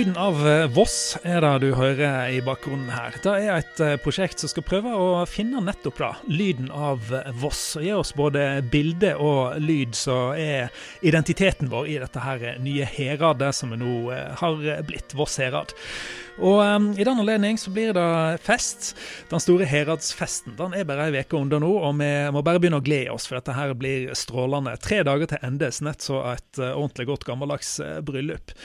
Lyden av eh, Voss er det du hører i bakgrunnen her. Det er et eh, prosjekt som skal prøve å finne nettopp det, lyden av eh, Voss. Og gi oss både bilde og lyd som er identiteten vår i dette her nye heradet som nå har blitt, Voss herad. Og um, I den anledning så blir det fest. Den store heradsfesten den er bare ei uke under nå, og vi må bare begynne å glede oss, for dette her blir strålende. Tre dager til endes, nett så et uh, ordentlig godt gammeldags uh, bryllup.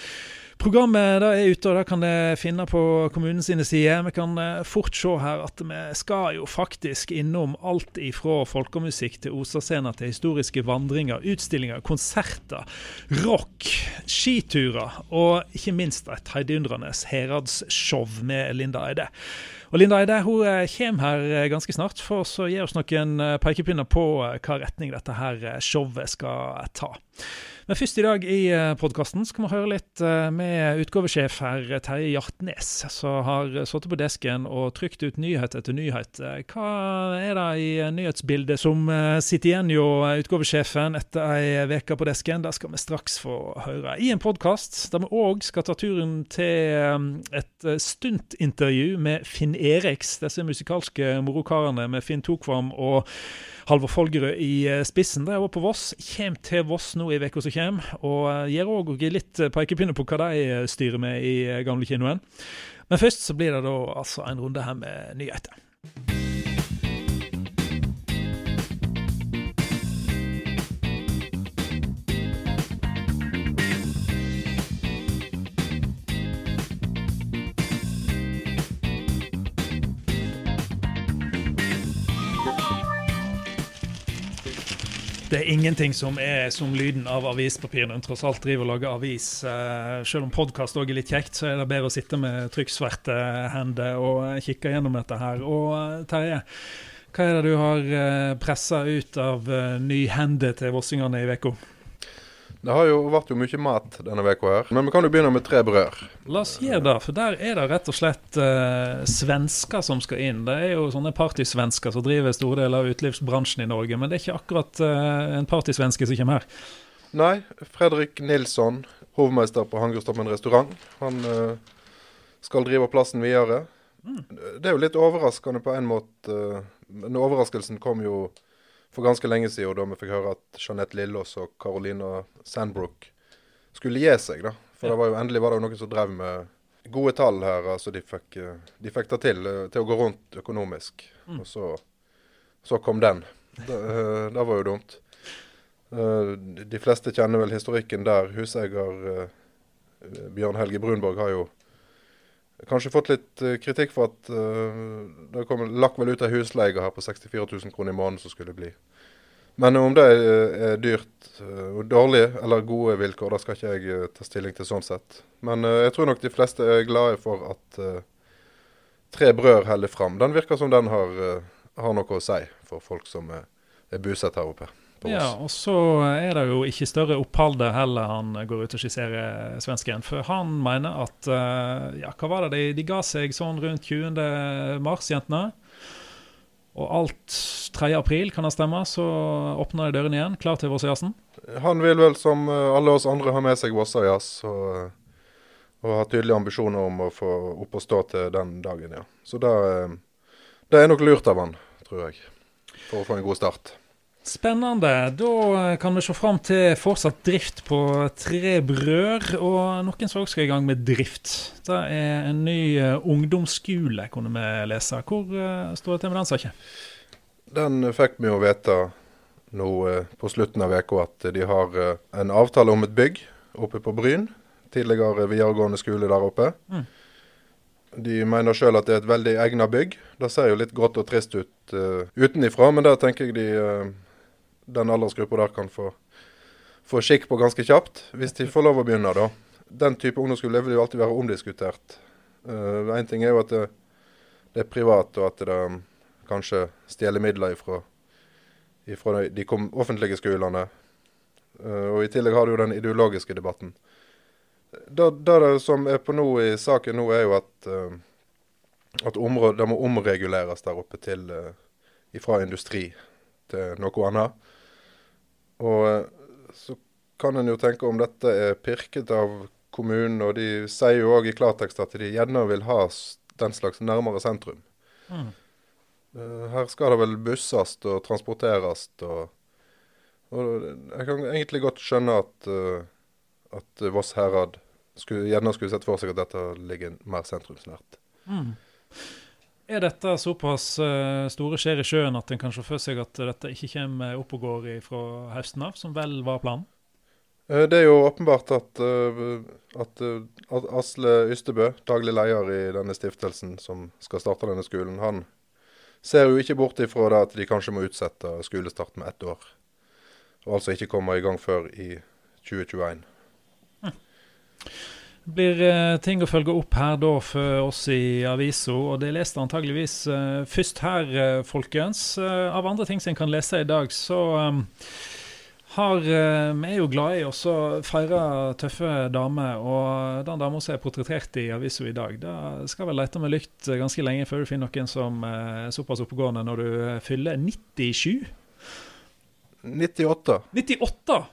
Programmet da er ute, og det kan dere finne på kommunens sider. Vi kan eh, fort se her at vi skal jo faktisk innom alt ifra folkemusikk til Osascener til historiske vandringer, utstillinger, konserter, rock, skiturer og ikke minst et heidundrende heradsshow med Linda Eide. Og Linda Eide hun eh, kommer her eh, ganske snart for å gi oss noen pekepinner på hva retning dette her showet skal ta. Men først i dag i eh, podkasten skal vi høre litt eh, med utgavesjef her, Terje Hjartnes, som har sittet på desken og trykt ut nyhet etter nyhet. Hva er det i nyhetsbildet som eh, sitter igjen jo utgavesjefen etter ei uke på desken? Det skal vi straks få høre. I en podkast der vi òg skal ta turen til et stuntintervju med Finn Eriks, disse musikalske morokarene med Finn Tokvam og Halvor Folgerød i eh, spissen. De er på Voss. Kommer til Voss nå i uka som kommer. Og eh, gir òg litt pekepinne på hva de styrer med i gamlekinoen. Men først så blir det da altså en runde her med nyheter. Det er ingenting som er som lyden av avispapir når en tross alt driver og lager avis. Uh, selv om podkast òg er litt kjekt, så er det bedre å sitte med trykksverte hender og kikke gjennom dette her. Og uh, Terje, hva er det du har uh, pressa ut av uh, ny hende til vossingene i uka? Det har jo vært jo mye mat denne uka her, men vi kan jo begynne med tre brød. La oss gjøre det, for der er det rett og slett uh, svensker som skal inn. Det er jo sånne partysvensker som driver store deler av utelivsbransjen i Norge, men det er ikke akkurat uh, en partysvenske som kommer her. Nei, Fredrik Nilsson, hovmester på Hangerstoppen restaurant. Han uh, skal drive plassen videre. Mm. Det er jo litt overraskende på en måte. Men overraskelsen kom jo for ganske lenge siden, da vi fikk høre at Jeanette Lillås og Carolina Sandbrook skulle gi seg. da. For det var jo, endelig var det jo noen som drev med gode tall her. altså De fikk, de fikk det til, eh, til å gå rundt økonomisk. Mm. Og så, så, kom den. Det, eh, det, var jo dumt. Eh, de fleste kjenner vel historikken der. Huseier Bjørn Helge Brunborg har jo kanskje fått litt uh, kritikk for at uh, det kom, lakk vel ut ei husleie her på 64 000 kroner i måneden som skulle bli. Men om det er, er dyrt og uh, dårlig eller gode vilkår, da skal ikke jeg ta stilling til sånn sett. Men jeg tror nok de fleste er glade for at Tre brød heller fram. Den virker som den har, har, noe å si for folk som er, er bosatt her oppe på oss. Ja, og så er det jo ikke større opphold der heller han går ut og skisserer svensken. For han mener at eh, Ja, hva var det? De, de ga seg sånn rundt 20. mars, jentene. Og alt 3. april, kan det stemme, så åpner de dørene igjen, klar til Vossajazzen? Han vil vel, som eh, alle oss andre, ha med seg Vossajazz. Og, eh, og har tydelige ambisjoner om å få opp og stå til den dagen, ja. Så det, det er nok lurt av han, tror jeg. For å få en god start. Spennende. Da kan vi se fram til fortsatt drift på Tre Brød. Og noen som også skal i gang med drift. Det er en ny uh, ungdomsskole, kunne vi lese. Hvor uh, står det til med den saken? Den fikk vi jo vite nå på slutten av uka at de har en avtale om et bygg oppe på Bryn. Tidligere videregående skole der oppe. Mm. De mener sjøl at det er et veldig egna bygg. Det ser jo litt grått og trist ut uh, utenifra, men der tenker jeg de uh, den aldersgruppa der kan få, få skikk på ganske kjapt, hvis de får lov å begynne, da. Den type ungdomsskole vil jo alltid være omdiskutert. Én uh, ting er jo at det, det, er privat, og at det um, kanskje stjeler midler ifra, ifra de offentlige skolene. Uh, og I tillegg har du jo den ideologiske debatten. Det, det, som er på nå i saken nå, er jo at, uh, at området, det må omreguleres der oppe til uh, ifra industri til noe annet. Og eh, så kan en jo tenke om dette er pirket av kommunen, og de sier jo òg i klartekst at de gjerne vil ha den slags nærmere sentrum. Mm. Her skal det vel busses og transporteres. Og, og, jeg kan egentlig godt skjønne at, at Voss herad skulle, gjerne skulle sett for seg at dette ligger mer sentrumsnært. Mm. Er dette såpass uh, store skjer i sjøen at en kan se for seg at dette ikke kommer opp og går fra høsten av, som vel var planen? Uh, det er jo åpenbart at, uh, at, at, Asle Ystebø, daglig leder i denne stiftelsen som skal starte denne skolen, han ser jo ikke bort ifra det at de kanskje må utsette skolestart med ett år. Og altså ikke komme i gang før i 2021. Det blir eh, ting å følge opp her da for oss i avisa, og det leste antageligvis eh, først her, eh, folkens. Eh, av andre ting som en kan lese i dag, så um, har, eh, vi er jo glade i å feire tøffe damer, og den dama som er portrettert i avisa i dag, da skal vel lete med lykt ganske lenge før du finner noen som er såpass oppegående når du fyller 97? 98. 98?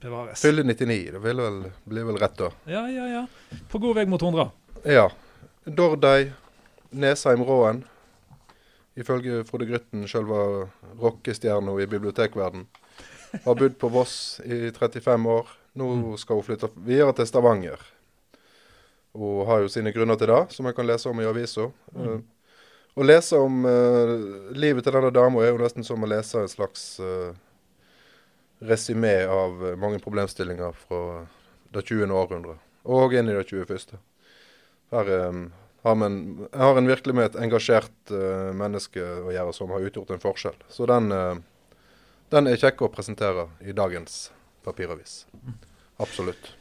Bevares. Fyller 99. Det vel, blir vel rett, da. Ja, ja, ja. På god vei mot 100. Ja. Dordøy, Nesheim, Råen. Ifølge Frode Grytten, sjølve rockestjerna i bibliotekverden. Har bodd på Voss i 35 år. Nå mm. skal hun flytte videre til Stavanger. Hun har jo sine grunner til det, som jeg kan lese om i avisa. Mm. Uh, å lese om uh, livet til denne dama er jo nesten som å lese en slags uh, resymé av eh, mange problemstillinger fra det 20. århundre, og inn i det 21. Her um, har man, har en virkelig med et engasjert uh, menneske å gjøre som har utgjort en forskjell. Så den, uh, den er kjekk å presentere i dagens papiravis. Absolutt.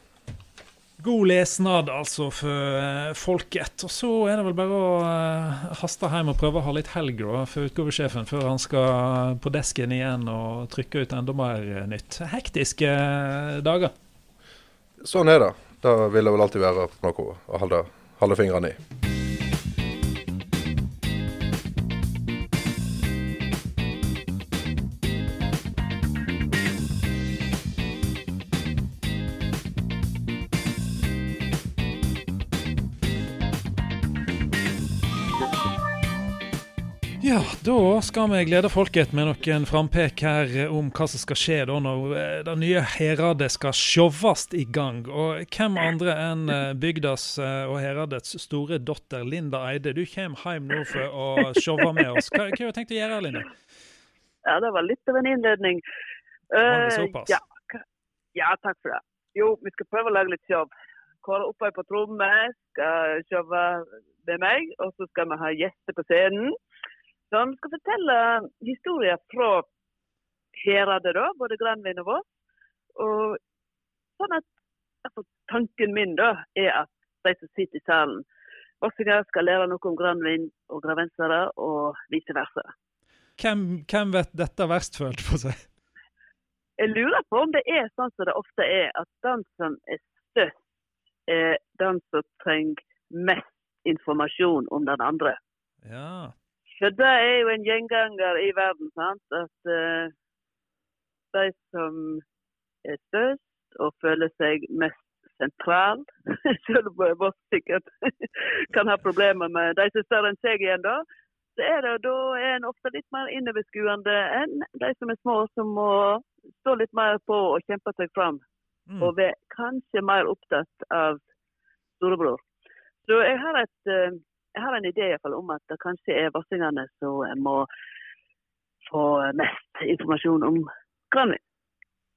God lesnad altså for uh, folket. Og så er det vel bare å uh, haste hjem og prøve å ha litt helg for utgavesjefen før han skal på desken igjen og trykke ut enda mer uh, nytt. Hektiske dager. Sånn er det. Det vil det vel alltid være noe å holde, holde fingrene i. da skal vi glede folket med noen frampek her om hva som skal skje da når eh, det nye Heradet skal sjåvast i gang. Og hvem andre enn eh, bygdas eh, og Heradets store datter Linda Eide. Du kommer hjem nå for å sjåve med oss. Hva, hva har du tenkt å gjøre, Linda? Ja, det var litt av en innledning. Uh. Ja, ja, takk for det. Jo, vi skal prøve å lage litt show. Kåre Oppøy på tromme skal showe med meg, og så skal vi ha gjester på scenen. Han skal fortelle historier fra Heradet, da, både Granvin og Voss. Og sånn at altså, Tanken min da, er at de som sitter i salen, vossinger skal lære noe om Granvin og gravensere, og vice versa. Hvem, hvem vet dette verst følt på seg? Jeg lurer på om det er sånn som det ofte er, at den som er størst, er den som trenger mest informasjon om den andre. Ja. For det er jo en gjenganger i verden, sant? at uh, de som er størst og føler seg mest sentral, selv om Voss sikkert kan ha problemer med de som er større enn seg igjen, da, så er det, da er en ofte litt mer innoverskuende enn de som er små, som må stå litt mer på og kjempe seg fram. Mm. Og være kanskje mer opptatt av storebror. Så jeg har et uh, jeg har en idé i fall, om at det kanskje er vassingene som må få mest informasjon om Granvin.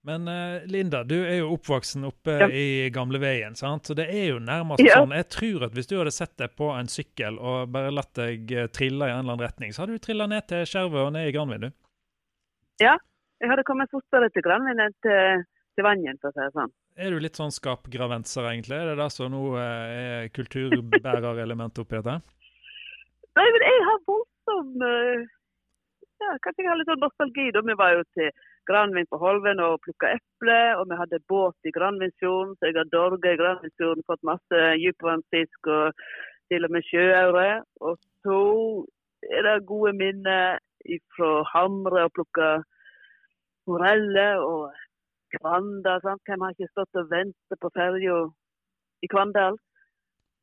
Men uh, Linda, du er jo oppvoksen oppe ja. i gamleveien, sant? så det er jo nærmest ja. sånn. Jeg tror at hvis du hadde sett deg på en sykkel og bare latt deg eh, trille i en eller annen retning, så hadde du trilla ned til Skjervøy og ned i Granvin, du. Ja, jeg hadde kommet fortere til Granvin enn til, til Vangen, for å si det sånn. Er du litt sånn skapgravenser, egentlig? Er det det som nå eh, er kulturbærerelementet oppi dette? Nei, men jeg har voldsom eh, ja, Kanskje jeg har litt sånn nostalgi. da Vi var jo til Granvin på Holven og plukka eple. Og vi hadde båt i Granvinsfjorden, så jeg har dorga i Granvinsfjorden. Fått masse dypvannsfisk og til og med sjøaure. Og så er det gode minner fra Hamre og plukka moreller og Granda. Sant? Hvem har ikke stått og ventet på ferja i Kvandal.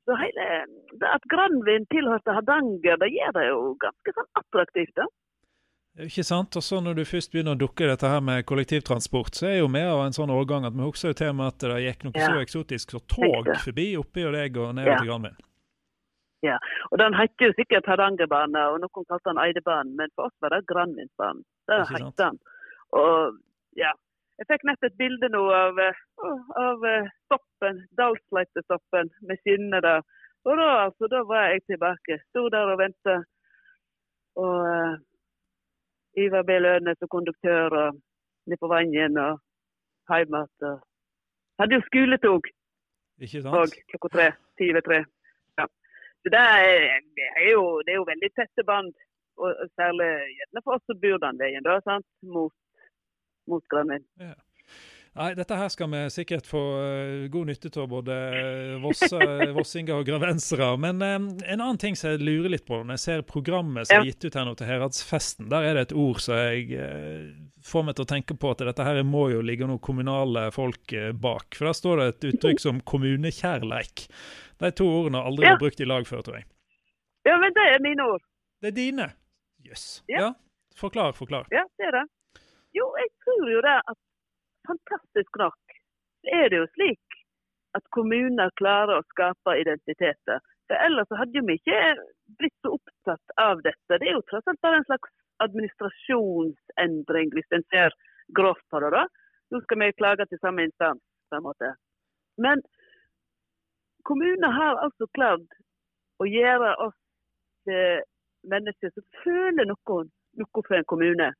Så hele, det At Granvin tilhørte Hardanger, det gjør det jo ganske sånn attraktivt. da. Ikke sant? Og så når du først begynner å dukke dette her med kollektivtransport, så er jo vi av en sånn årgang at vi husker jo til med at det gikk noe Ja. så eksotisk som tog forbi oppi og deg og ned Ja. til Granvin. Ja, og Den heter jo sikkert Hardangerbanen, og noen kalte den Eidebanen, men for oss var det Granvinsbanen. Det het den. Og ja, Jeg fikk nett et bilde nå av, eh, av eh, stoppen, Dalsleitestoppen med skinnene der. Og da, altså, da var jeg tilbake. Sto der og venta. Og uh, Ivar B. Lønnes og konduktør og ned på Vangen og hjem igjen. Hadde jo skoletog. Ikke og klokka tre. Ti over tre. Ja. Så det er, det, er jo, det er jo veldig tette bånd. Og og særlig gjerne for oss som bor den veien, da, sant? mot, mot Granvin. Nei, dette her skal vi sikkert få eh, god nytte av, både vossa, vossinger og gravensere. Men eh, en annen ting som jeg lurer litt på, når jeg ser programmet som er gitt ut her nå til Heradsfesten, der er det et ord som jeg eh, får meg til å tenke på at dette her må jo ligge noen kommunale folk eh, bak. For der står det et uttrykk som kommunekjærleik. De to ordene har aldri Ja. vært brukt i lag før, tror jeg. Ja, men det er mine ord. Det er dine. Jøss. Ja. Ja. Forklar, forklar. Ja, det er det. Jo, jeg tror jo det at fantastisk nok så er det jo slik at kommuner klarer å skape identiteter. For ellers hadde vi ikke blitt så opptatt av dette. Det er jo tross alt bare en slags administrasjonsendring, hvis en ser grovt på det. da. Nå skal vi klage til samme instans, på en måte. Men kommuner har altså klart å gjøre oss til mennesker som føler noe, noe for en kommune.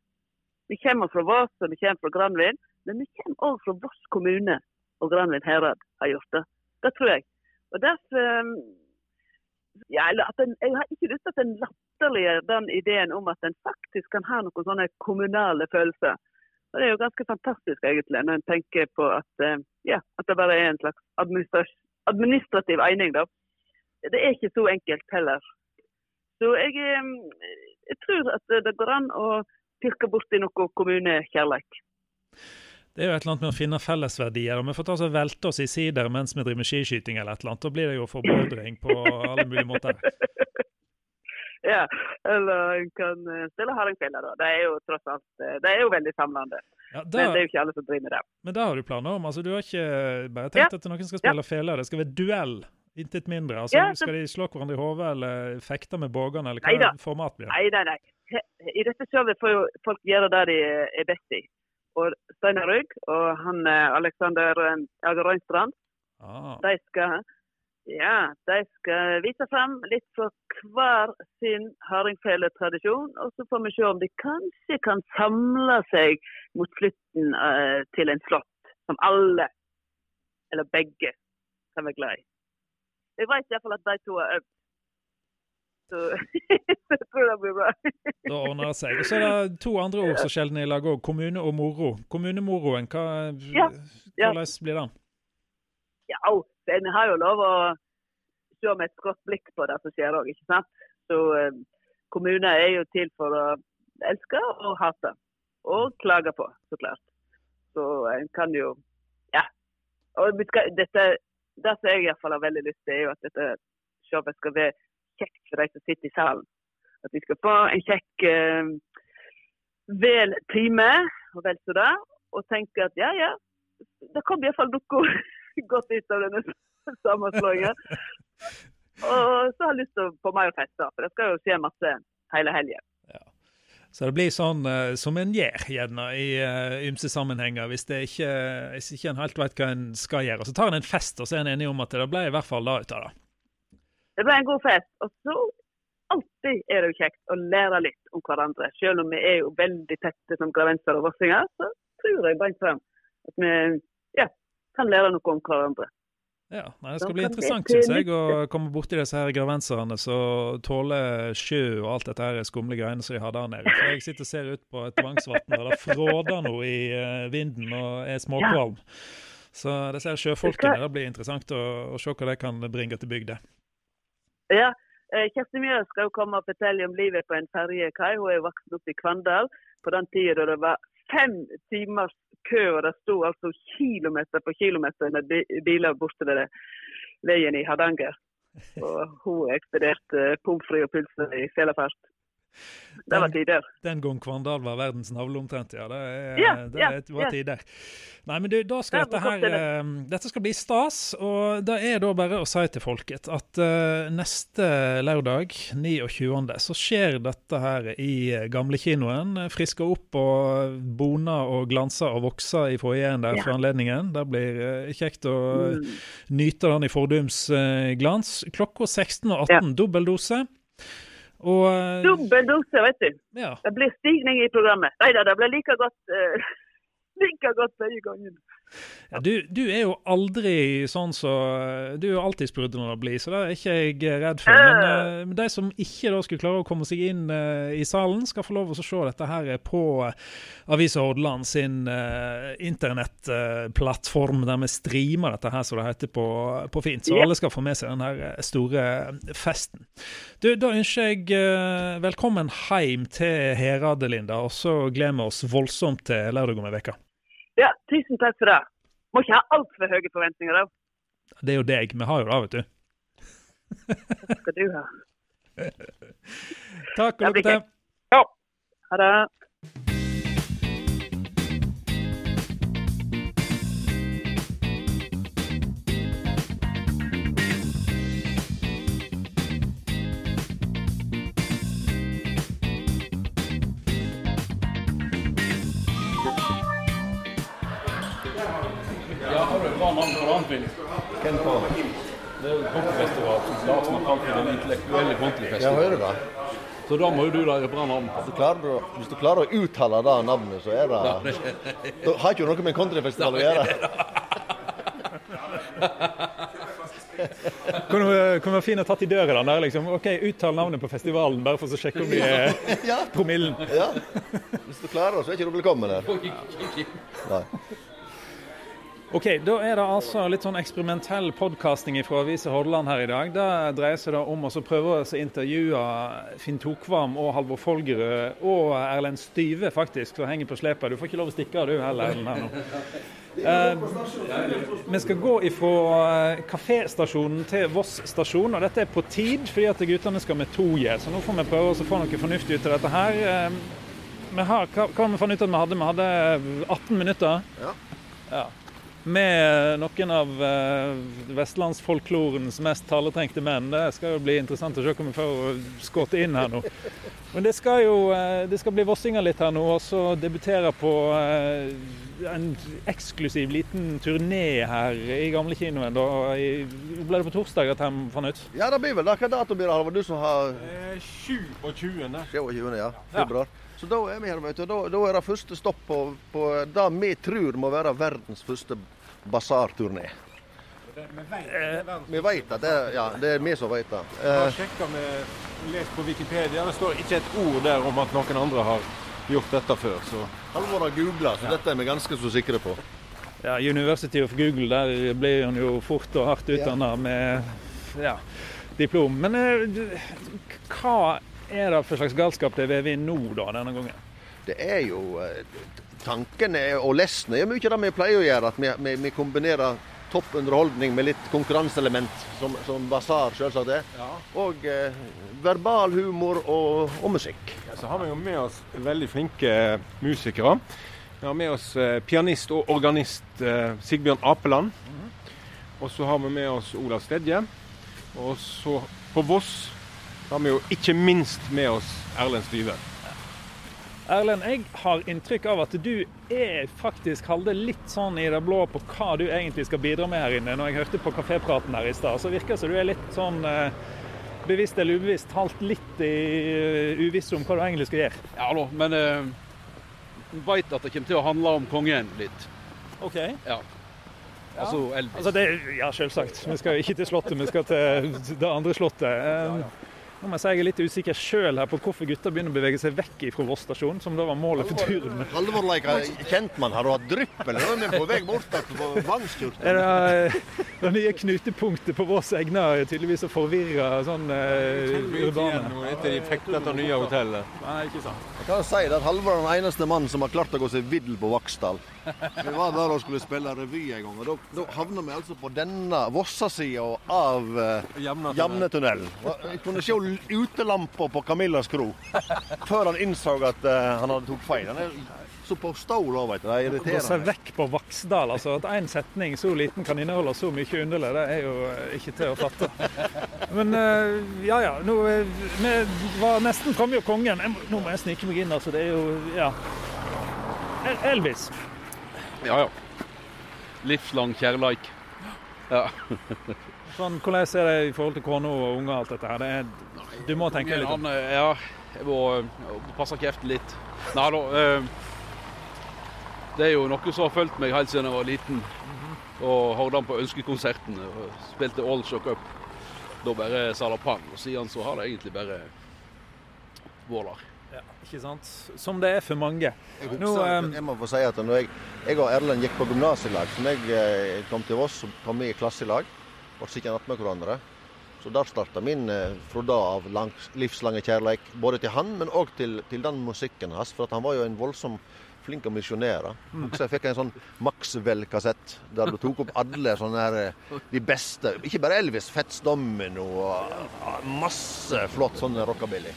Vi kommer fra og vi kommer fra Granvin, men vi kommer òg fra Voss kommune og Granvin herad har gjort det. Det tror jeg. Og derfor um, ja, en, Jeg har ikke lyst til at en latterliggjør den ideen om at en faktisk kan ha noen sånne kommunale følelser. Og Det er jo ganske fantastisk egentlig, når en tenker på at, eh, ja, at det bare er en slags administrativ ening. Det er ikke så enkelt heller. Så jeg, eh, jeg tror at det går an å pirke borti noe kommunekjærleik. Det er jo et eller annet med å finne fellesverdier. og Vi får ta oss og velte oss i sider mens vi driver med skiskyting eller et eller annet. Da blir det jo forbrødring på alle mulige måter. Ja, eller en kan eh, stille hardingfele, da. Det er jo tross alt eh, det er jo veldig samlende. Ja, Men det er jo ikke alle som driver med det. men det har du planer om? altså Du har ikke bare tenkt Ja. at noen skal spille feler, Det skal være duell? Intet mindre? altså Ja, så- Skal de slå hverandre i hodet eller fekte med bågene, eller Neida. hva format blir det? Nei, nei, nei. I dette showet får jo folk gjøre det de er best i. Og Steinar Rygg og han eh, Alexander eh, Jager Røynstrand, Ah, de skal ja, de skal vise frem litt fra hver sin hardingfeletradisjon. Og så får vi se om de kanskje kan samle seg mot slutten uh, til en slått som alle, eller begge, kan være glad i. Jeg vet iallfall at de to har øvd. Så jeg tror det blir bra. da ordner det seg. Og så er det to andre ord som sjelden er i lag òg. Kommune og moro. Kommunemoroen, hva, Ja, ja. hvordan blir den? Ja, en har jo lov å se med et godt blikk på det som skjer òg, ikke sant. Så eh, kommuner er jo til for å elske og hate. Og klage på, så klart. Så en kan jo Ja. Og dette, det som jeg iallfall har veldig lyst til, er jo at dette showet skal være kjekt for de som sitter i salen. At vi skal få en kjekk eh, vel time, og vel så det, og tenke at ja, ja, det kom iallfall noe godt ut av denne sammenslåingen. Og så har jeg lyst til å få mer da, for det skal jo skje masse hele helgen. Så det blir sånn uh, som en gjør gjerne i uh, ymse sammenhenger, hvis, det ikke, hvis ikke en helt vet hva en skal gjøre. Så tar en en fest, og så er en enig om at det ble i hvert fall det ut av det. Det ble en god fest. Og så alltid er det jo kjekt å lære litt om hverandre. Selv om vi er jo veldig tette som gravensere og vossinger, så tror jeg beint frem at vi ja, kan lære noe om hverandre. Ja, nei, Det skal bli interessant, synes jeg, å komme borti disse her gravenserne som tåler sjø og alt dette her skumle greiene som de har der nede. For Jeg sitter og ser ut på et vangsvatn der det fråder noe i eh, vinden og er småkvalm. Så disse sjøfolkene, det blir interessant å, å se hva de kan bringe til bygda. Ja, eh, Kjersti Mjøs skal jo komme og fortelle om livet på en ferjekai. Hun er vokst opp i Kvandal på den tida da det var fem timers kø, og det sto altså kilometer på kilometer med biler borte ved veien i Hardanger. Og hun ekspederte pommes frites og pølser i selefart. Det var tider. Den gang Kvandal var verdens navle omtrent, ja. Det, er, Ja, det ja, var ja. tider. Nei, men du, da skal Ja, dette her er eh, Dette skal bli stas, og det er da bare å si til folket at uh, neste lørdag, 29., så skjer dette her i eh, gamlekinoen. Frisker opp og boner og glanser og vokser i foajeen der Ja. for anledningen. Det blir uh, kjekt å Mm. nyte den i fordums uh, glans. Klokka 16 og 18, dobbel dose. Og eh, Dobbel dose, vet du. ja. Det blir stigning i programmet. Nei da, det blir like godt uh, like godt begge gangene. Ja, du, du er jo aldri sånn så Du er jo alltid sprudlende å bli, så det er ikke jeg redd for. Men eh, de som ikke da skulle klare å komme seg inn uh, i salen, skal få lov å se dette her på Avisa Hordaland sin uh, internettplattform, der vi streamer dette her, som det heter på, på fint. Så alle skal få med seg den her eh, store festen. Du, Da ønsker jeg eh, velkommen hjem til Herade, Linda, og så gleder vi oss voldsomt til lørdag om ei uke. Ja, tusen takk for det. Må ikke ha altfor høye forventninger, da. Det er jo deg. Vi har jo det, vet du. Hva skal du ha. Takk og lykke til. Ja. Ha det. På den, Finn? Hvem på? Det er jo Countryfestival som Larsen har kalt den intellektuelle Ja, countryfestivalen. hører det? Så da må jo du et bra navn på. du klarer hvis du klarer å uttale det navnet, så er det Da har ikke noe med en countryfestival å gjøre. Kunne kunne være fin å tatt i døra den der, liksom. OK, uttal navnet på festivalen, bare for å sjekke om de er Ja. promillen. ja. Hvis du klarer det, så er ikke du velkommen her. Nei. OK, da er det altså litt sånn eksperimentell podkasting fra Avisa Hordaland her i dag. Det dreier seg da om å prøve å intervjue Finn Tokvam og Halvor Folgerød og Erlend Styve, faktisk, som henger på slepet. Du får ikke lov å stikke av du heller, Erlend, her nå. Eh, vi skal gå ifra eh, kaféstasjonen til Voss stasjon, og dette er på tid fordi at guttene skal med toget. Så nå får vi prøve å få noe fornuftig ut av dette her. Eh, vi har, hva, hva vi funnet ut at vi hadde? Vi hadde 18 minutter. Ja. Ja. Med noen av uh, vestlandsfolklorens mest taletrengte menn. Det skal jo bli interessant å se hva vi får skutt inn her nå. Men det skal jo eh, det skal bli vossinger litt her nå, og så debutere på eh, en eksklusiv liten turné her i gamlekinoen. Ble det på torsdag at han fant ut? Ja, det blir vel det. Hva dato blir det, Halvor? Du som har 27. 27. ja. Februar. Så da er vi her, vet du. Da, da er det første stopp på, på det vi tror må være verdens første basarturné. Vi vet at det, er- ja, det er vi som vet det. har Eh, sjekka med les på Wikipedia. Det står ikke et ord der om at noen andre har gjort dette før. Så Halvor har googla, så dette er vi ganske så sikre på. Ja, University of Google, der blir hun jo fort og hardt utdanna med ja, diplom. Men eh, hva er det for slags galskap det er vevet inn nå, da, denne gangen? Det er jo eh, Tankene er- og lesten er mye det vi pleier å gjøre. At vi, vi, vi kombinerer topp underholdning med litt konkurranseelement, som, som basar selvsagt er. Og eh, verbal humor og, og musikk. så har vi jo med oss veldig flinke musikere. Vi har med oss eh, pianist og organist eh, Sigbjørn Apeland. Og så har vi med oss Olav Stedje. Og så på Voss har vi jo ikke minst med oss Erlend Styve. Erlend, jeg har inntrykk av at du er faktisk halde litt sånn i det blå på hva du egentlig skal bidra med her inne. Når jeg hørte på kafépraten her i stad, så virker det som du er litt sånn eh, bevisst eller ubevisst halvt litt i uh, uviss om hva du egentlig skal gjøre. Ja da, men uh, veit at det kommer til å handle om kongen litt. OK. Ja. Altså Elvis. Altså det, ja, selvsagt. Vi skal jo ikke til Slottet, vi skal til det andre Slottet. Eh, Nå må jeg si jeg er litt usikker sjøl på hvorfor gutta begynner å bevege seg vekk fra Voss stasjon, som da var målet for turen. Halvor Leika, kjentmann, har du hatt drypp, eller er vi på vei bort på Vangstur? Er det, eh, det nye knutepunktet på Voss egner tydeligvis å forvirre sånn eh, urbane Etter de fikk dette nye hotellet. Nei, ikke sant. Jeg kan si det at Halvor er den eneste mannen som har klart å gå seg vill på Vaksdal. Vi var der og skulle spille revy en gang, og da, da havna vi altså på denne Vossa-sida av eh, Jamnetunnelen. Jeg kunne se utelampa på Camillas kro før han innså at uh, han hadde tok feil. Han er så på stål òg, veit du. Det er Gå seg irriterende. vekk på Vaksdal. altså At én setning så liten kan inneholde så mye underlig, det er jo eh, ikke til å fatte. Men uh, ja ja, nå, vi var nesten framme hos kongen. Jeg Nå må jeg snike meg inn, altså. Det er jo Ja. Elvis. Ja, ja. Livslang kjærleik. Ja. Sånn, hvordan er det i forhold til kone og unger alt dette her? Det er, du må tenke litt om Han, eh, ja, jeg må eh, passe kjeften litt. Nei da. eh, Det er jo noe som har fulgt meg helt siden jeg var liten. Og hørte han på ønskekonserten og spilte All Shock Up. Da bare Salapang. Og siden så har det egentlig bare vært der. ja, Ikke sant? Som det er for mange. Jeg, Nå, husker, eh, jeg må få si at når jeg, jeg og Erlend gikk på gymnas som jeg, jeg kom til Voss, så kom vi i klasselag. Og lag. Ble sittende attmed hverandre. Så der starta min fra da av langs, livslange kjærleik, både til han, men òg til, til den musikken hans. For han var jo en voldsom flink å misjonere. Husker jeg fikk en sånn Maxwell-kassett der du tok opp alle sånne her, eh, de beste. Ikke bare Elvis, Fats Domino og ah, masse flott sånn rockabilly.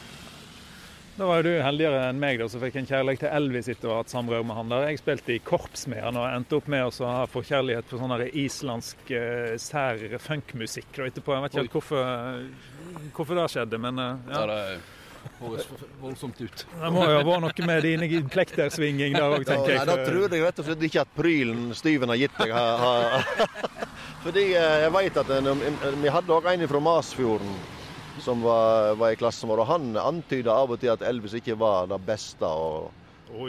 Da var jo du heldigere enn meg, da, som fikk en kjærlighet til Elvis etter å ha hatt samrør med han der. Jeg spilte i korps med han og endte opp med å ha forkjærlighet for sånn islandsk uh, sær funkmusikk etterpå. Jeg vet ikke helt hvorfor, hvorfor det skjedde, men uh, Ja. ja. Det høres voldsomt ut. Det må jo ha vært noe med dine plektersvinging der òg, tenker jeg. da tror jeg rett og slett ikke at prylen Styven har gitt deg har, har Fordi eh, jeg vet at vi hadde òg en fra Masfjorden som var, var i klassen vår, og han antyda av og til at Elvis ikke var det beste. og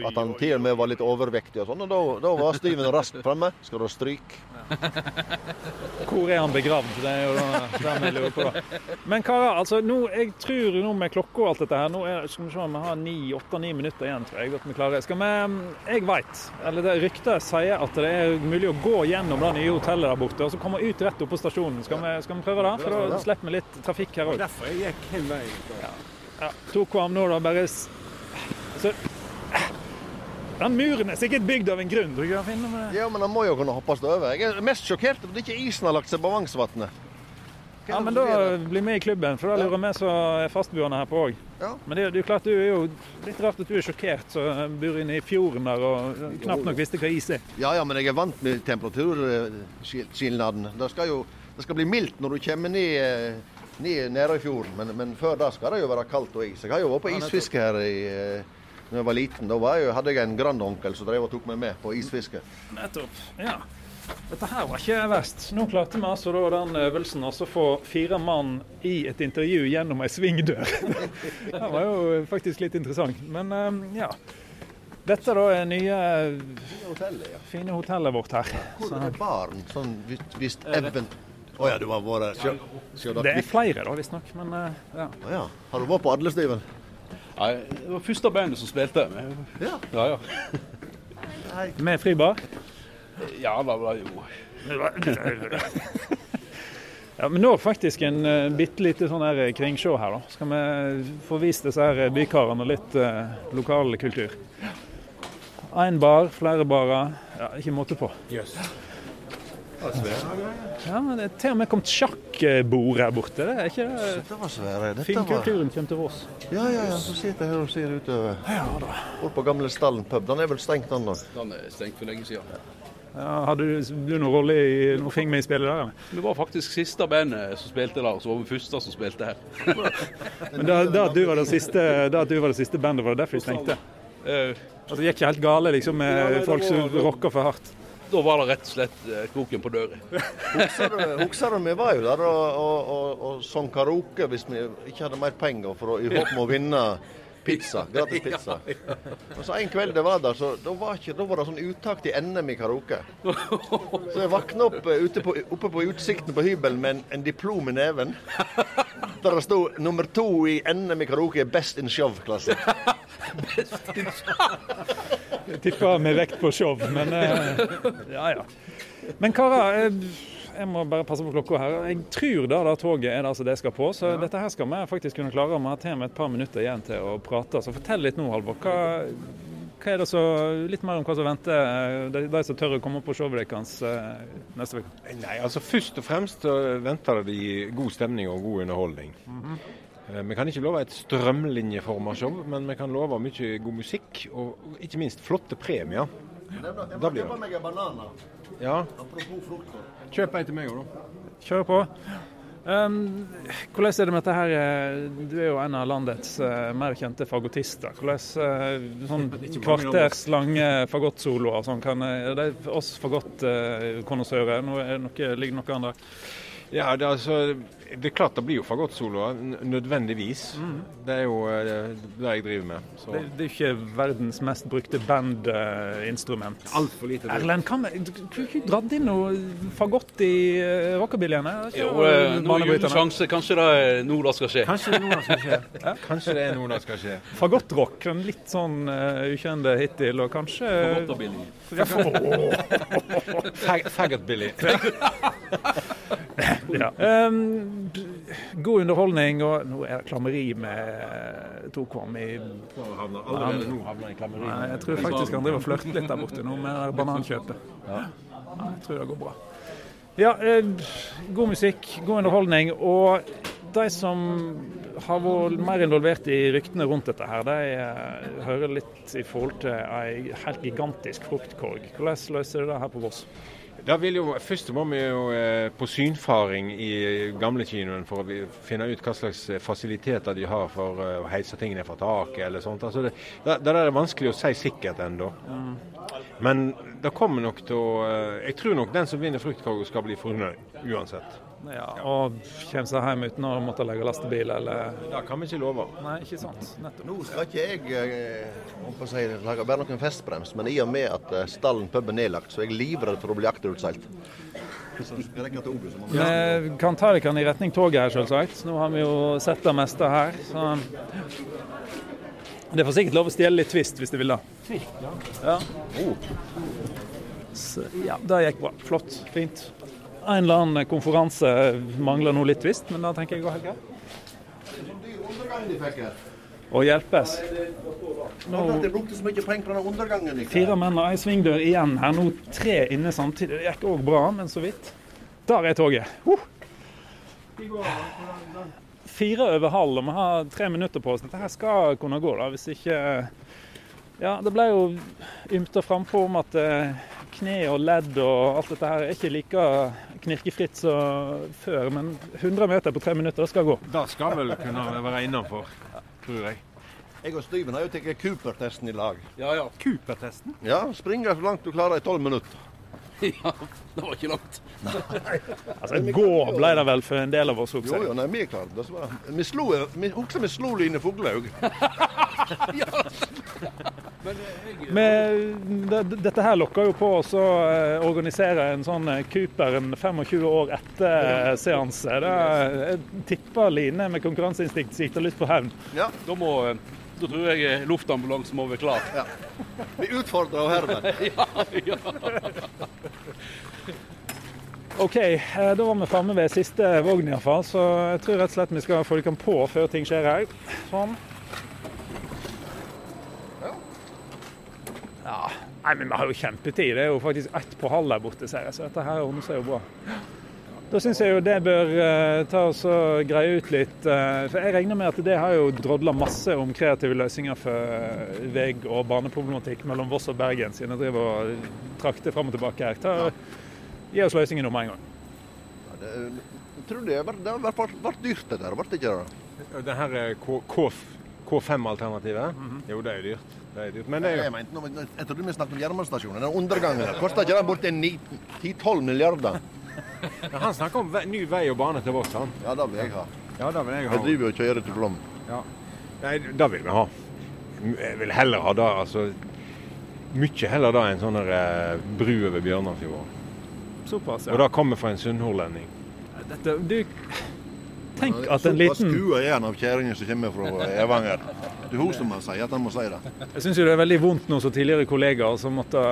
At han til og med var litt overvektig og sånn. Og da, da var Steven raskt fremme. Skal du ha stryk? Hvor er han begravd? Det er jo det vi lurer på. da. Men karer, altså, nå, jeg tror nå med klokka og alt dette her Nå er, skal vi se, om vi har ni- åtte-ni minutter igjen, tror jeg. at vi klarer. Skal vi, Jeg veit, eller det ryktet sier at det er mulig å gå gjennom det nye hotellet der borte og så komme ut rett opp på stasjonen. Skal vi, skal vi prøve det? For da slipper vi litt trafikk her òg. Derfor jeg gikk hele veien. Ja, tok kvam nå da bare så, Den muren er sikkert bygd av en grunn. du kan Finne med det? Ja, men den må jo kunne hoppes over. Jeg er mest sjokkert over at ikke isen har lagt seg på Vangsvatnet. Ja, men da bli med i klubben, for da lurer vi som er fastboende her på òg. Ja. Men det, er jo- det er jo klart, du er jo litt rart at du er sjokkert som bor inne i fjorden der og knapt nok visste hva is er. Ja, ja, men jeg er vant med temperaturskilnaden. Det skal jo det skal bli mildt når du kommer ned, eh, ned fjorden, men, men før da skal det jo være kaldt og is. Jeg har jo vært på isfiske her i, eh, når jeg var liten. Da var jeg, hadde jeg en grandonkel som drev og tok meg med på isfiske. Nettopp. Ja. Dette her var ikke verst. Nå klarte vi altså da den øvelsen altså få fire mann i et intervju gjennom ei svingdør. det var jo faktisk litt interessant. Men eh, ja. Dette da er nye, Hotellet, ja. fine hotellet vårt her. Hvor er baren? Sånn hvis, hvis even... Å ja, du har vært da det er flere da, visstnok. Men eh, ja. Oh, ja. Har du vært på Adlestiven? Nei, det var første bandet som spilte. med. Ja. Ja, ja. Med fribar. Ja, det var jo Ja, men nå faktisk en uh, bitte lite sånn her kringsjå her, da. Skal vi få vist disse her bykarene litt uh, lokal kultur. Én bar, flere barer. Ja, ikke måte på. Jøss. Ja, men Det er til og med kommet sjakkbord her borte. Det er ikke det? Dette var svære. Dette var... Finkulturen kommer til Voss. Ja, ja, ja. Så sitter jeg her og ser utover. Ja da. Bort på gamle Stallen pub. Den er vel stengt, den òg. Den er stengt for lenge siden. Ja, hadde du, du noen rolle i noe fing med i spillet der? Vi var faktisk siste bandet som spilte der, så var vi første som spilte her. Men da, da, du var det siste, da du var det siste bandet, var det derfor vi stengte? Eh, Altså, det gikk ikke helt gale liksom, med Ja, nei, det folk som rocka for hardt? Da var det rett og slett eh, kroken på døra. Husker du, vi var jo der og, og, og, og sang karaoke hvis vi ikke hadde mer penger for å, i håp om å vinne pizza. Gratis pizza. Og så En kveld det var der, så da var, ikke, da var det sånn uttak til NM i karaoke. Så jeg våkna opp eh, ute på, oppe på utsikten på hybelen med en, en diplom i neven. Der det sto nummer to i NM i karaoke, Best in show-klasse. Jeg tipper med vekt på show, men uh, ja ja. Men karer, eh, jeg må bare passe på klokka her. Jeg tror da, da toget er det som det skal på, så dette her skal vi faktisk kunne klare. Vi har til med et par minutter igjen til å prate. Så fortell litt nå, Halvor. Hva, hva er det så, Litt mer om hva som venter eh, de, de som tør å komme på showet deres eh, neste uke. Nei, altså Først og fremst venter de god stemning og god underholdning. Eh, Vi kan ikke love et strømlinjeforma show, men vi kan love mye god musikk og ikke minst flotte premier. Da blir det. meg en banan. Ja, Apropos frukt. Kjøp ei til meg òg, da. Kjør på. Um, hvordan er det med dette her? eh, Du er jo en av landets uh, mer kjente fagottister. Hvordan uh, sånn kvarters lange fagottsoloer sånn, kan det er oss fagottkonnissører? Nå er det noe, ligger noe annet? Ja, det, er altså, det er klart det blir jo fagottsoloer, nødvendigvis. nødvendigvis. Det er jo det, det jeg driver med. Så. Det, det er ikke verdens mest brukte bandinstrument. Altfor lite. Brukt. Erlend, kan vi- du kunne ikke dratt inn noe fagott i uh, rockabillyene? Er Jo, eh, nå er det sjanse. Kanskje det er nå det skal skje. Kanskje det er noe. Kanskje det er noe skal skje. Fagottrock, en litt sånn uh, ukjente hittil, og kanskje Fagotterbilly. Ja, for- Fag Faggot-Billy. Ja. Um, god underholdning, og nå er det klammeri med Tokvam i Allerede nå havner i klammeri. Nei, Jeg tror faktisk han driver og flørter litt der borte nå med banankjøpet. Ja, jeg tror det går bra. Ja, eh, god musikk, god underholdning. Og de som har vært mer involvert i ryktene rundt dette, her, de eh, hører litt i forhold til ei helt gigantisk fruktkorg. Hvordan løser du det her på Voss? Da vil jo, Først må vi jo eh, på synfaring i gamlekinoen for å finne ut hva slags eh, fasiliteter de har for eh, å heise tingene fra taket eller sånt. Altså det, det, det der er vanskelig å si sikkert ennå. Men det kommer nok til å eh, Jeg tror nok den som vinner Fruktkorg skal bli fornøyd uansett. Ja, og kommer seg hjem uten å måtte legge lastebil, eller Det kan vi ikke love. Nei, ikke sant. Nettopp. Nå skal ikke jeg om på å si, lage bare noen festbrems, men i og med at eh, stallen pub er nedlagt, så er jeg livredd for å bli akterutseilt. Må vi- kan ta dere i retning toget her, selvsagt. Nå har vi jo sett det meste her. Så det får sikkert lov å stjele litt twist hvis de vil det. Ja. Så, ja, det gikk bra. Flott. Fint. En eller annen konferanse mangler nå litt visst, men da tenker jeg går helt greit. Og hjelpes. Nå Jeg brukte så mye penger på denne undergangen. fire menn og ei svingdør igjen her. Nå tre inne samtidig. Det gikk òg bra, men så vidt. Der er toget. Uh. Fire over halv, og vi har tre minutter på oss. Dette her skal kunne gå, da, hvis ikke Ja, det ble jo ymta frampå om at eh, kne og ledd og alt dette her er ikke like knirkefritt som før, men 100 meter på tre minutter, det skal gå. Det skal vel kunne være innafor, tror jeg. Jeg og Steven har jo tatt Cooper-testen i lag. Ja, ja. Cooper-testen? Ja, springer så langt du klarer i tolv minutter. ja. Det var ikke langt. Altså, Gå ble det vel for en del av oss Jo, også. jo, nei, vi klarte det. var Vi slo, vi, også vi slo Line Foglaug. Men det, dette her lokker jo på oss å eh, organisere en sånn eh, Cooper en 25 år etter seanse. Det, er- jeg tipper Line med konkurranseinstinkt sitter litt på hevn. Ja, Da, må, eh, da tror jeg eh, luftambulansen må være klar. vi utfordrer herved. OK, eh, da var vi framme ved siste vogn iallfall, så jeg tror rett og slett vi skal få dem på før ting skjer her. Sånn. Ja. Nei, men vi har jo kjempetid. Det er jo faktisk ett på halv der borte, ser jeg, så dette her ordner seg jo bra. Da syns jeg jo det bør eh, ta oss og greie ut litt. eh, for jeg regner med at det har jo drodla masse om kreative løsninger for eh, vei- og baneproblematikk mellom Voss og Bergen, siden jeg driver og trakter fram og tilbake her. Ta, Gi oss løsningen nå med en gang. Det, jeg tror det, var- har vært, vært dyrt, det der. Ble det ikke det? Det her er K- K- K5-alternativet. Jo, det er dyrt. Det er dyrt. Men det er jo Jeg, mente, nå- jeg trodde vi snakket om jernbanestasjonen. Den undergangen der. Koster ikke den borti 10-12 milliarder? Ja, Han snakker om ve ny vei og bane til Voss, han. Ja, det vil jeg ha. Ja, det vil jeg ha. Jeg driver og kjører til Flåm. Nei, det vil vi ha. Jeg vil heller ha det, altså Mye heller da enn sånn eh, bru over Bjørnafjorden. Såpass, ja. Og det kommer fra en sunnhordlending. Dette, du, tenk at en liten Såpass kua er han av kjerringa som kommer fra Evanger. Det er hun som har sagt at han må si det. Jeg syns det er veldig vondt nå som tidligere kollegaer som måtte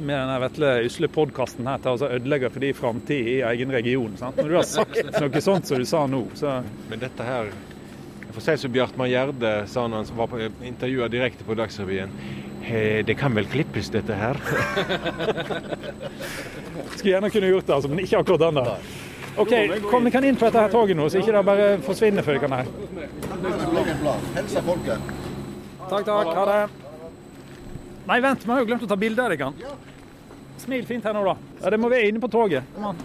med denne Vetle usle podkasten her ta og ødelegge for de framtid i egen region. Sant? Når du har sagt noe sånt som du sa nå, så Men dette her Jeg får si som Bjartmar Gjerde sa når han var på intervjua direkte på Dagsrevyen. «Eh, Det kan vel klippes, dette her? skulle gjerne kunne gjort det, altså, men ikke akkurat den der. OK, kom, vi kan inn på dette her toget nå, så ikke det bare forsvinner vi kan her. Hilsa folket. Takk, takk. Ha det. Nei, vent, vi har jo glemt å ta bilde av dere. Smil fint her nå, da. Ja, Det må vi inne på toget. Kom an.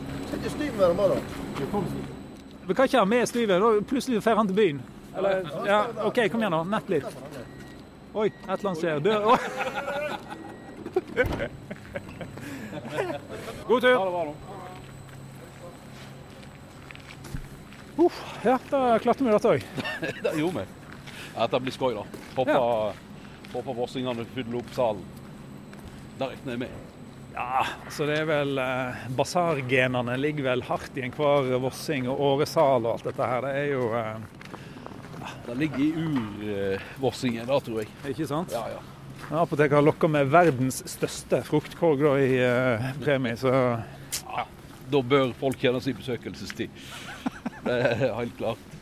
Vi kan ikke ha med Styven. plutselig drar han til byen. Eller, ja, OK, kom igjen, da. Nett litt. Oi, et eller annet skjer. Dør Oi. God tur. Uff, ja, da klarte vi dette òg. Det gjorde vi. Dette blir skøy, da. Håper, håper vossingene fyller opp salen. Det regner jeg med. Ja, så det er vel eh, Basargenene ligger vel hardt i enhver vossing og åresal og alt dette her. Det er jo eh, Det ligger i urvossingen, da, tror jeg. Ikke sant? Ja, ja. Apoteket har lokka med verdens største fruktkorg da, i eh, premie, så Da bør folk kjenne sin besøkelsestid. Det er helt klart.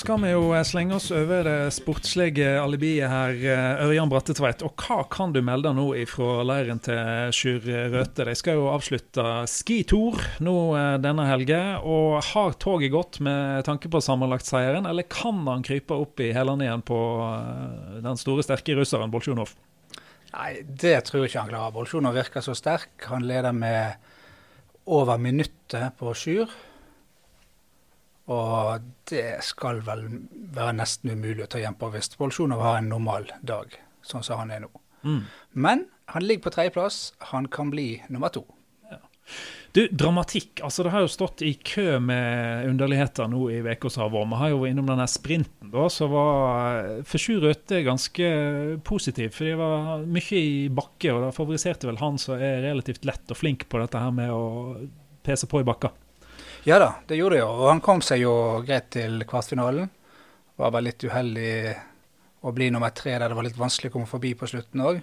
Skal vi jo slenge oss over det sportslige alibiet her, eh, Ørjan Brattetveit. Og hva kan du melde nå fra leiren til Sjur Røthe? De skal jo avslutte skitur nå eh, denne helga. Og har toget gått med tanke på sammenlagtseieren, eller kan han krype opp i hælene igjen på eh, den store, sterke russeren Bolsjunov? Nei, det tror jeg ikke han klarer. Bolsjunov virker så sterk. Han leder med over minuttet på Sjur. Og det skal vel være nesten umulig å ta igjen på hvis Bolsjunov har en normal dag, sånn som han er nå. Mm. Men han ligger på tredjeplass. Han kan bli nummer to. Du, dramatikk. altså Det har jo stått i kø med underligheter nå i uka som har vært. Vi har jo innom denne sprinten, da, som var for Sjur Røthe ganske positiv. For det var mye i bakke, og det favoriserte vel han som er relativt lett og flink på dette her med å pese på i bakka. Ja da, det gjorde det jo. Og han kom seg jo greit til kvartfinalen. Var bare litt uheldig å bli nummer tre der det var litt vanskelig å komme forbi på slutten òg.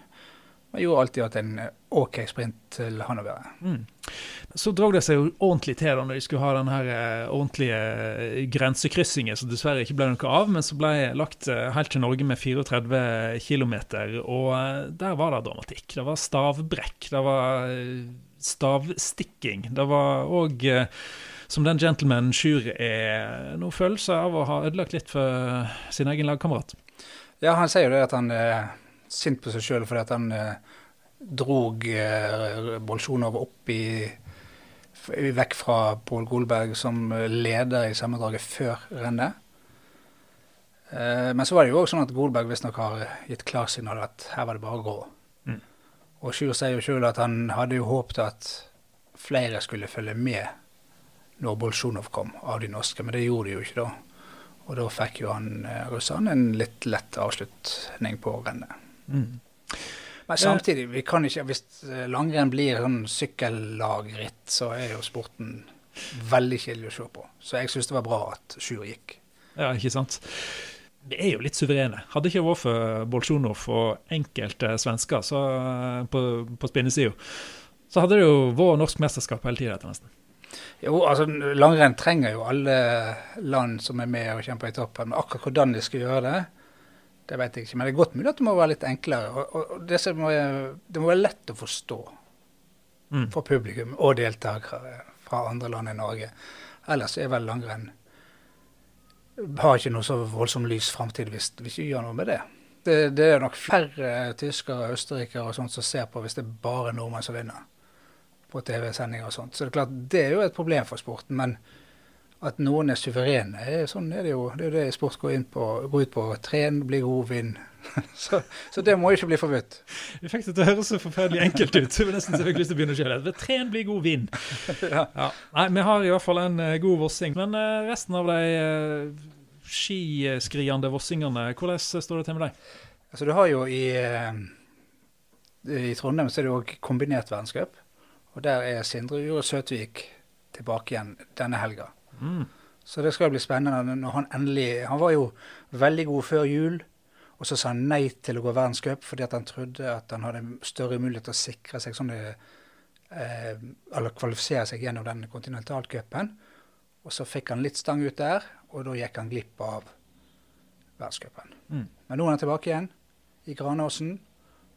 Men gjorde alltid at en OK sprint til han å være. Mm. Så drog det seg jo ordentlig til da når de skulle ha den eh, ordentlige eh, grensekryssingen, som dessverre ikke ble noe av, men som ble lagt eh, helt til Norge med 34 km. Og eh, der var det dramatikk. Det var stavbrekk. Det var eh, stavstikking. Det var òg som den gentlemanen Sjur er noen følelse av å ha ødelagt litt for sin egen lagkamerat. Ja, han sier jo det at han er sint på seg sjøl fordi at han eh, drog eh, Bolsjunov opp i, vekk fra Pål Golberg som leder i sammendraget før rennet. Eh, men så var det jo òg sånn at Golberg visstnok har gitt klarsignal at her var det bare å gå. Mm. Og Sjur sier jo sjøl at han hadde jo håpet at flere skulle følge med når Bolsjunov kom, av de norske, men det gjorde de jo ikke da. Og da fikk jo han eh, russeren en litt lett avslutning på rennet. Mm. Men samtidig, vi kan ikke, hvis eh, langrenn blir sånn sykkellagritt, så er jo sporten veldig kjedelig å se på. Så jeg syns det var bra at Sjur gikk. Ja, ikke sant? Vi er jo litt suverene. Hadde ikke vært for Bolsjunov og enkelte svensker så, eh, på, på spinnesida, så hadde det jo vært norsk mesterskap hele tida, nesten. Jo, altså langrenn trenger jo alle land som er med og kjemper i toppen. Men akkurat hvordan de skal gjøre det, det vet jeg ikke. Men det er godt mulig at det må være litt enklere. Og, og, og det, må, det må være lett å forstå Mm. for publikum og deltakere fra andre land enn Norge. Ellers er vel langrenn har ikke noe så voldsomt lys framtid hvis vi ikke gjør noe med det. det. Det er nok færre tyskere og østerrikere og sånt som ser på hvis det er bare nordmenn som vinner på TV-sendinger og sånt. Så det er klart, det er jo et problem for sporten. Men at noen er suverene, er, sånn er det jo. Det er jo det sport går, inn på, går ut på. Tren, bli god, vinn. så, så, det må ikke bli forbudt. Vi fikk det til å høres så forferdelig enkelt ut. vi nesten så jeg fikk lyst til å begynne å kjøre. Tren bli god vinn. ja. Ja. Nei, vi har i hvert fall en uh, god vossing. Men uh, resten av de uh, skiskriende vossingene, hvordan står det til med deg? Altså, du har jo i, i Trondheim så er det òg kombinert verdenscup. Og der er Sindre Ure Søtvik tilbake igjen denne helga. Mm. Så det skal bli spennende når han endelig Han var jo veldig god før jul, og så sa han nei til å gå verdenscup fordi at han trodde at han hadde større mulighet til å sikre seg sånne eh, Eller kvalifisere seg gjennom den kontinentalcupen. Og så fikk han litt stang ut der, og da gikk han glipp av verdenscupen. Mm. Men nå er han tilbake igjen i Granåsen,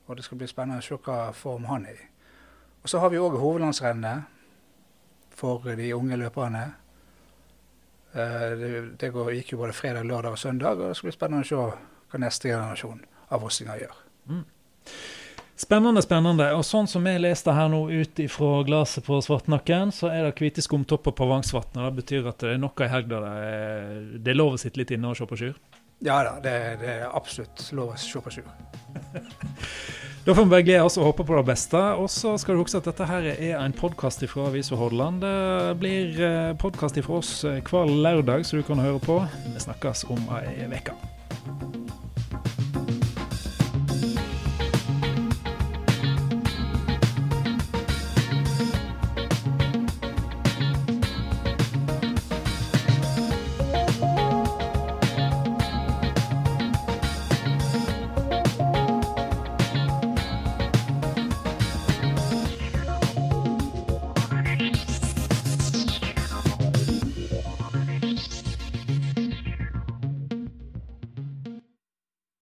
og det skal bli spennende å se hva form han er i. Og så har vi òg hovedlandsrennet for de unge løperne. Eh, det, det går, gikk jo både fredag, lørdag og søndag, og det skal bli spennende å se hva neste generasjon av vossinger gjør. Mm. Spennende, spennende. Og sånn som jeg leste her nå ut fra glasset på Svartnakken, så er det hvite skumtopper på Vangsvatn. Det betyr at det er noe i helga det er, det er lov å sitte litt inne og se på skyr? Ja da, det, det er absolutt lov å se på skyr. Da får vi bare glede oss og håpe på det beste. Og så skal du huske at dette her er en podkast fra Avisa Hordaland. Det blir eh, podkast fra oss eh, hver lørdag, så du kan høre på. Vi snakkes om ei uke.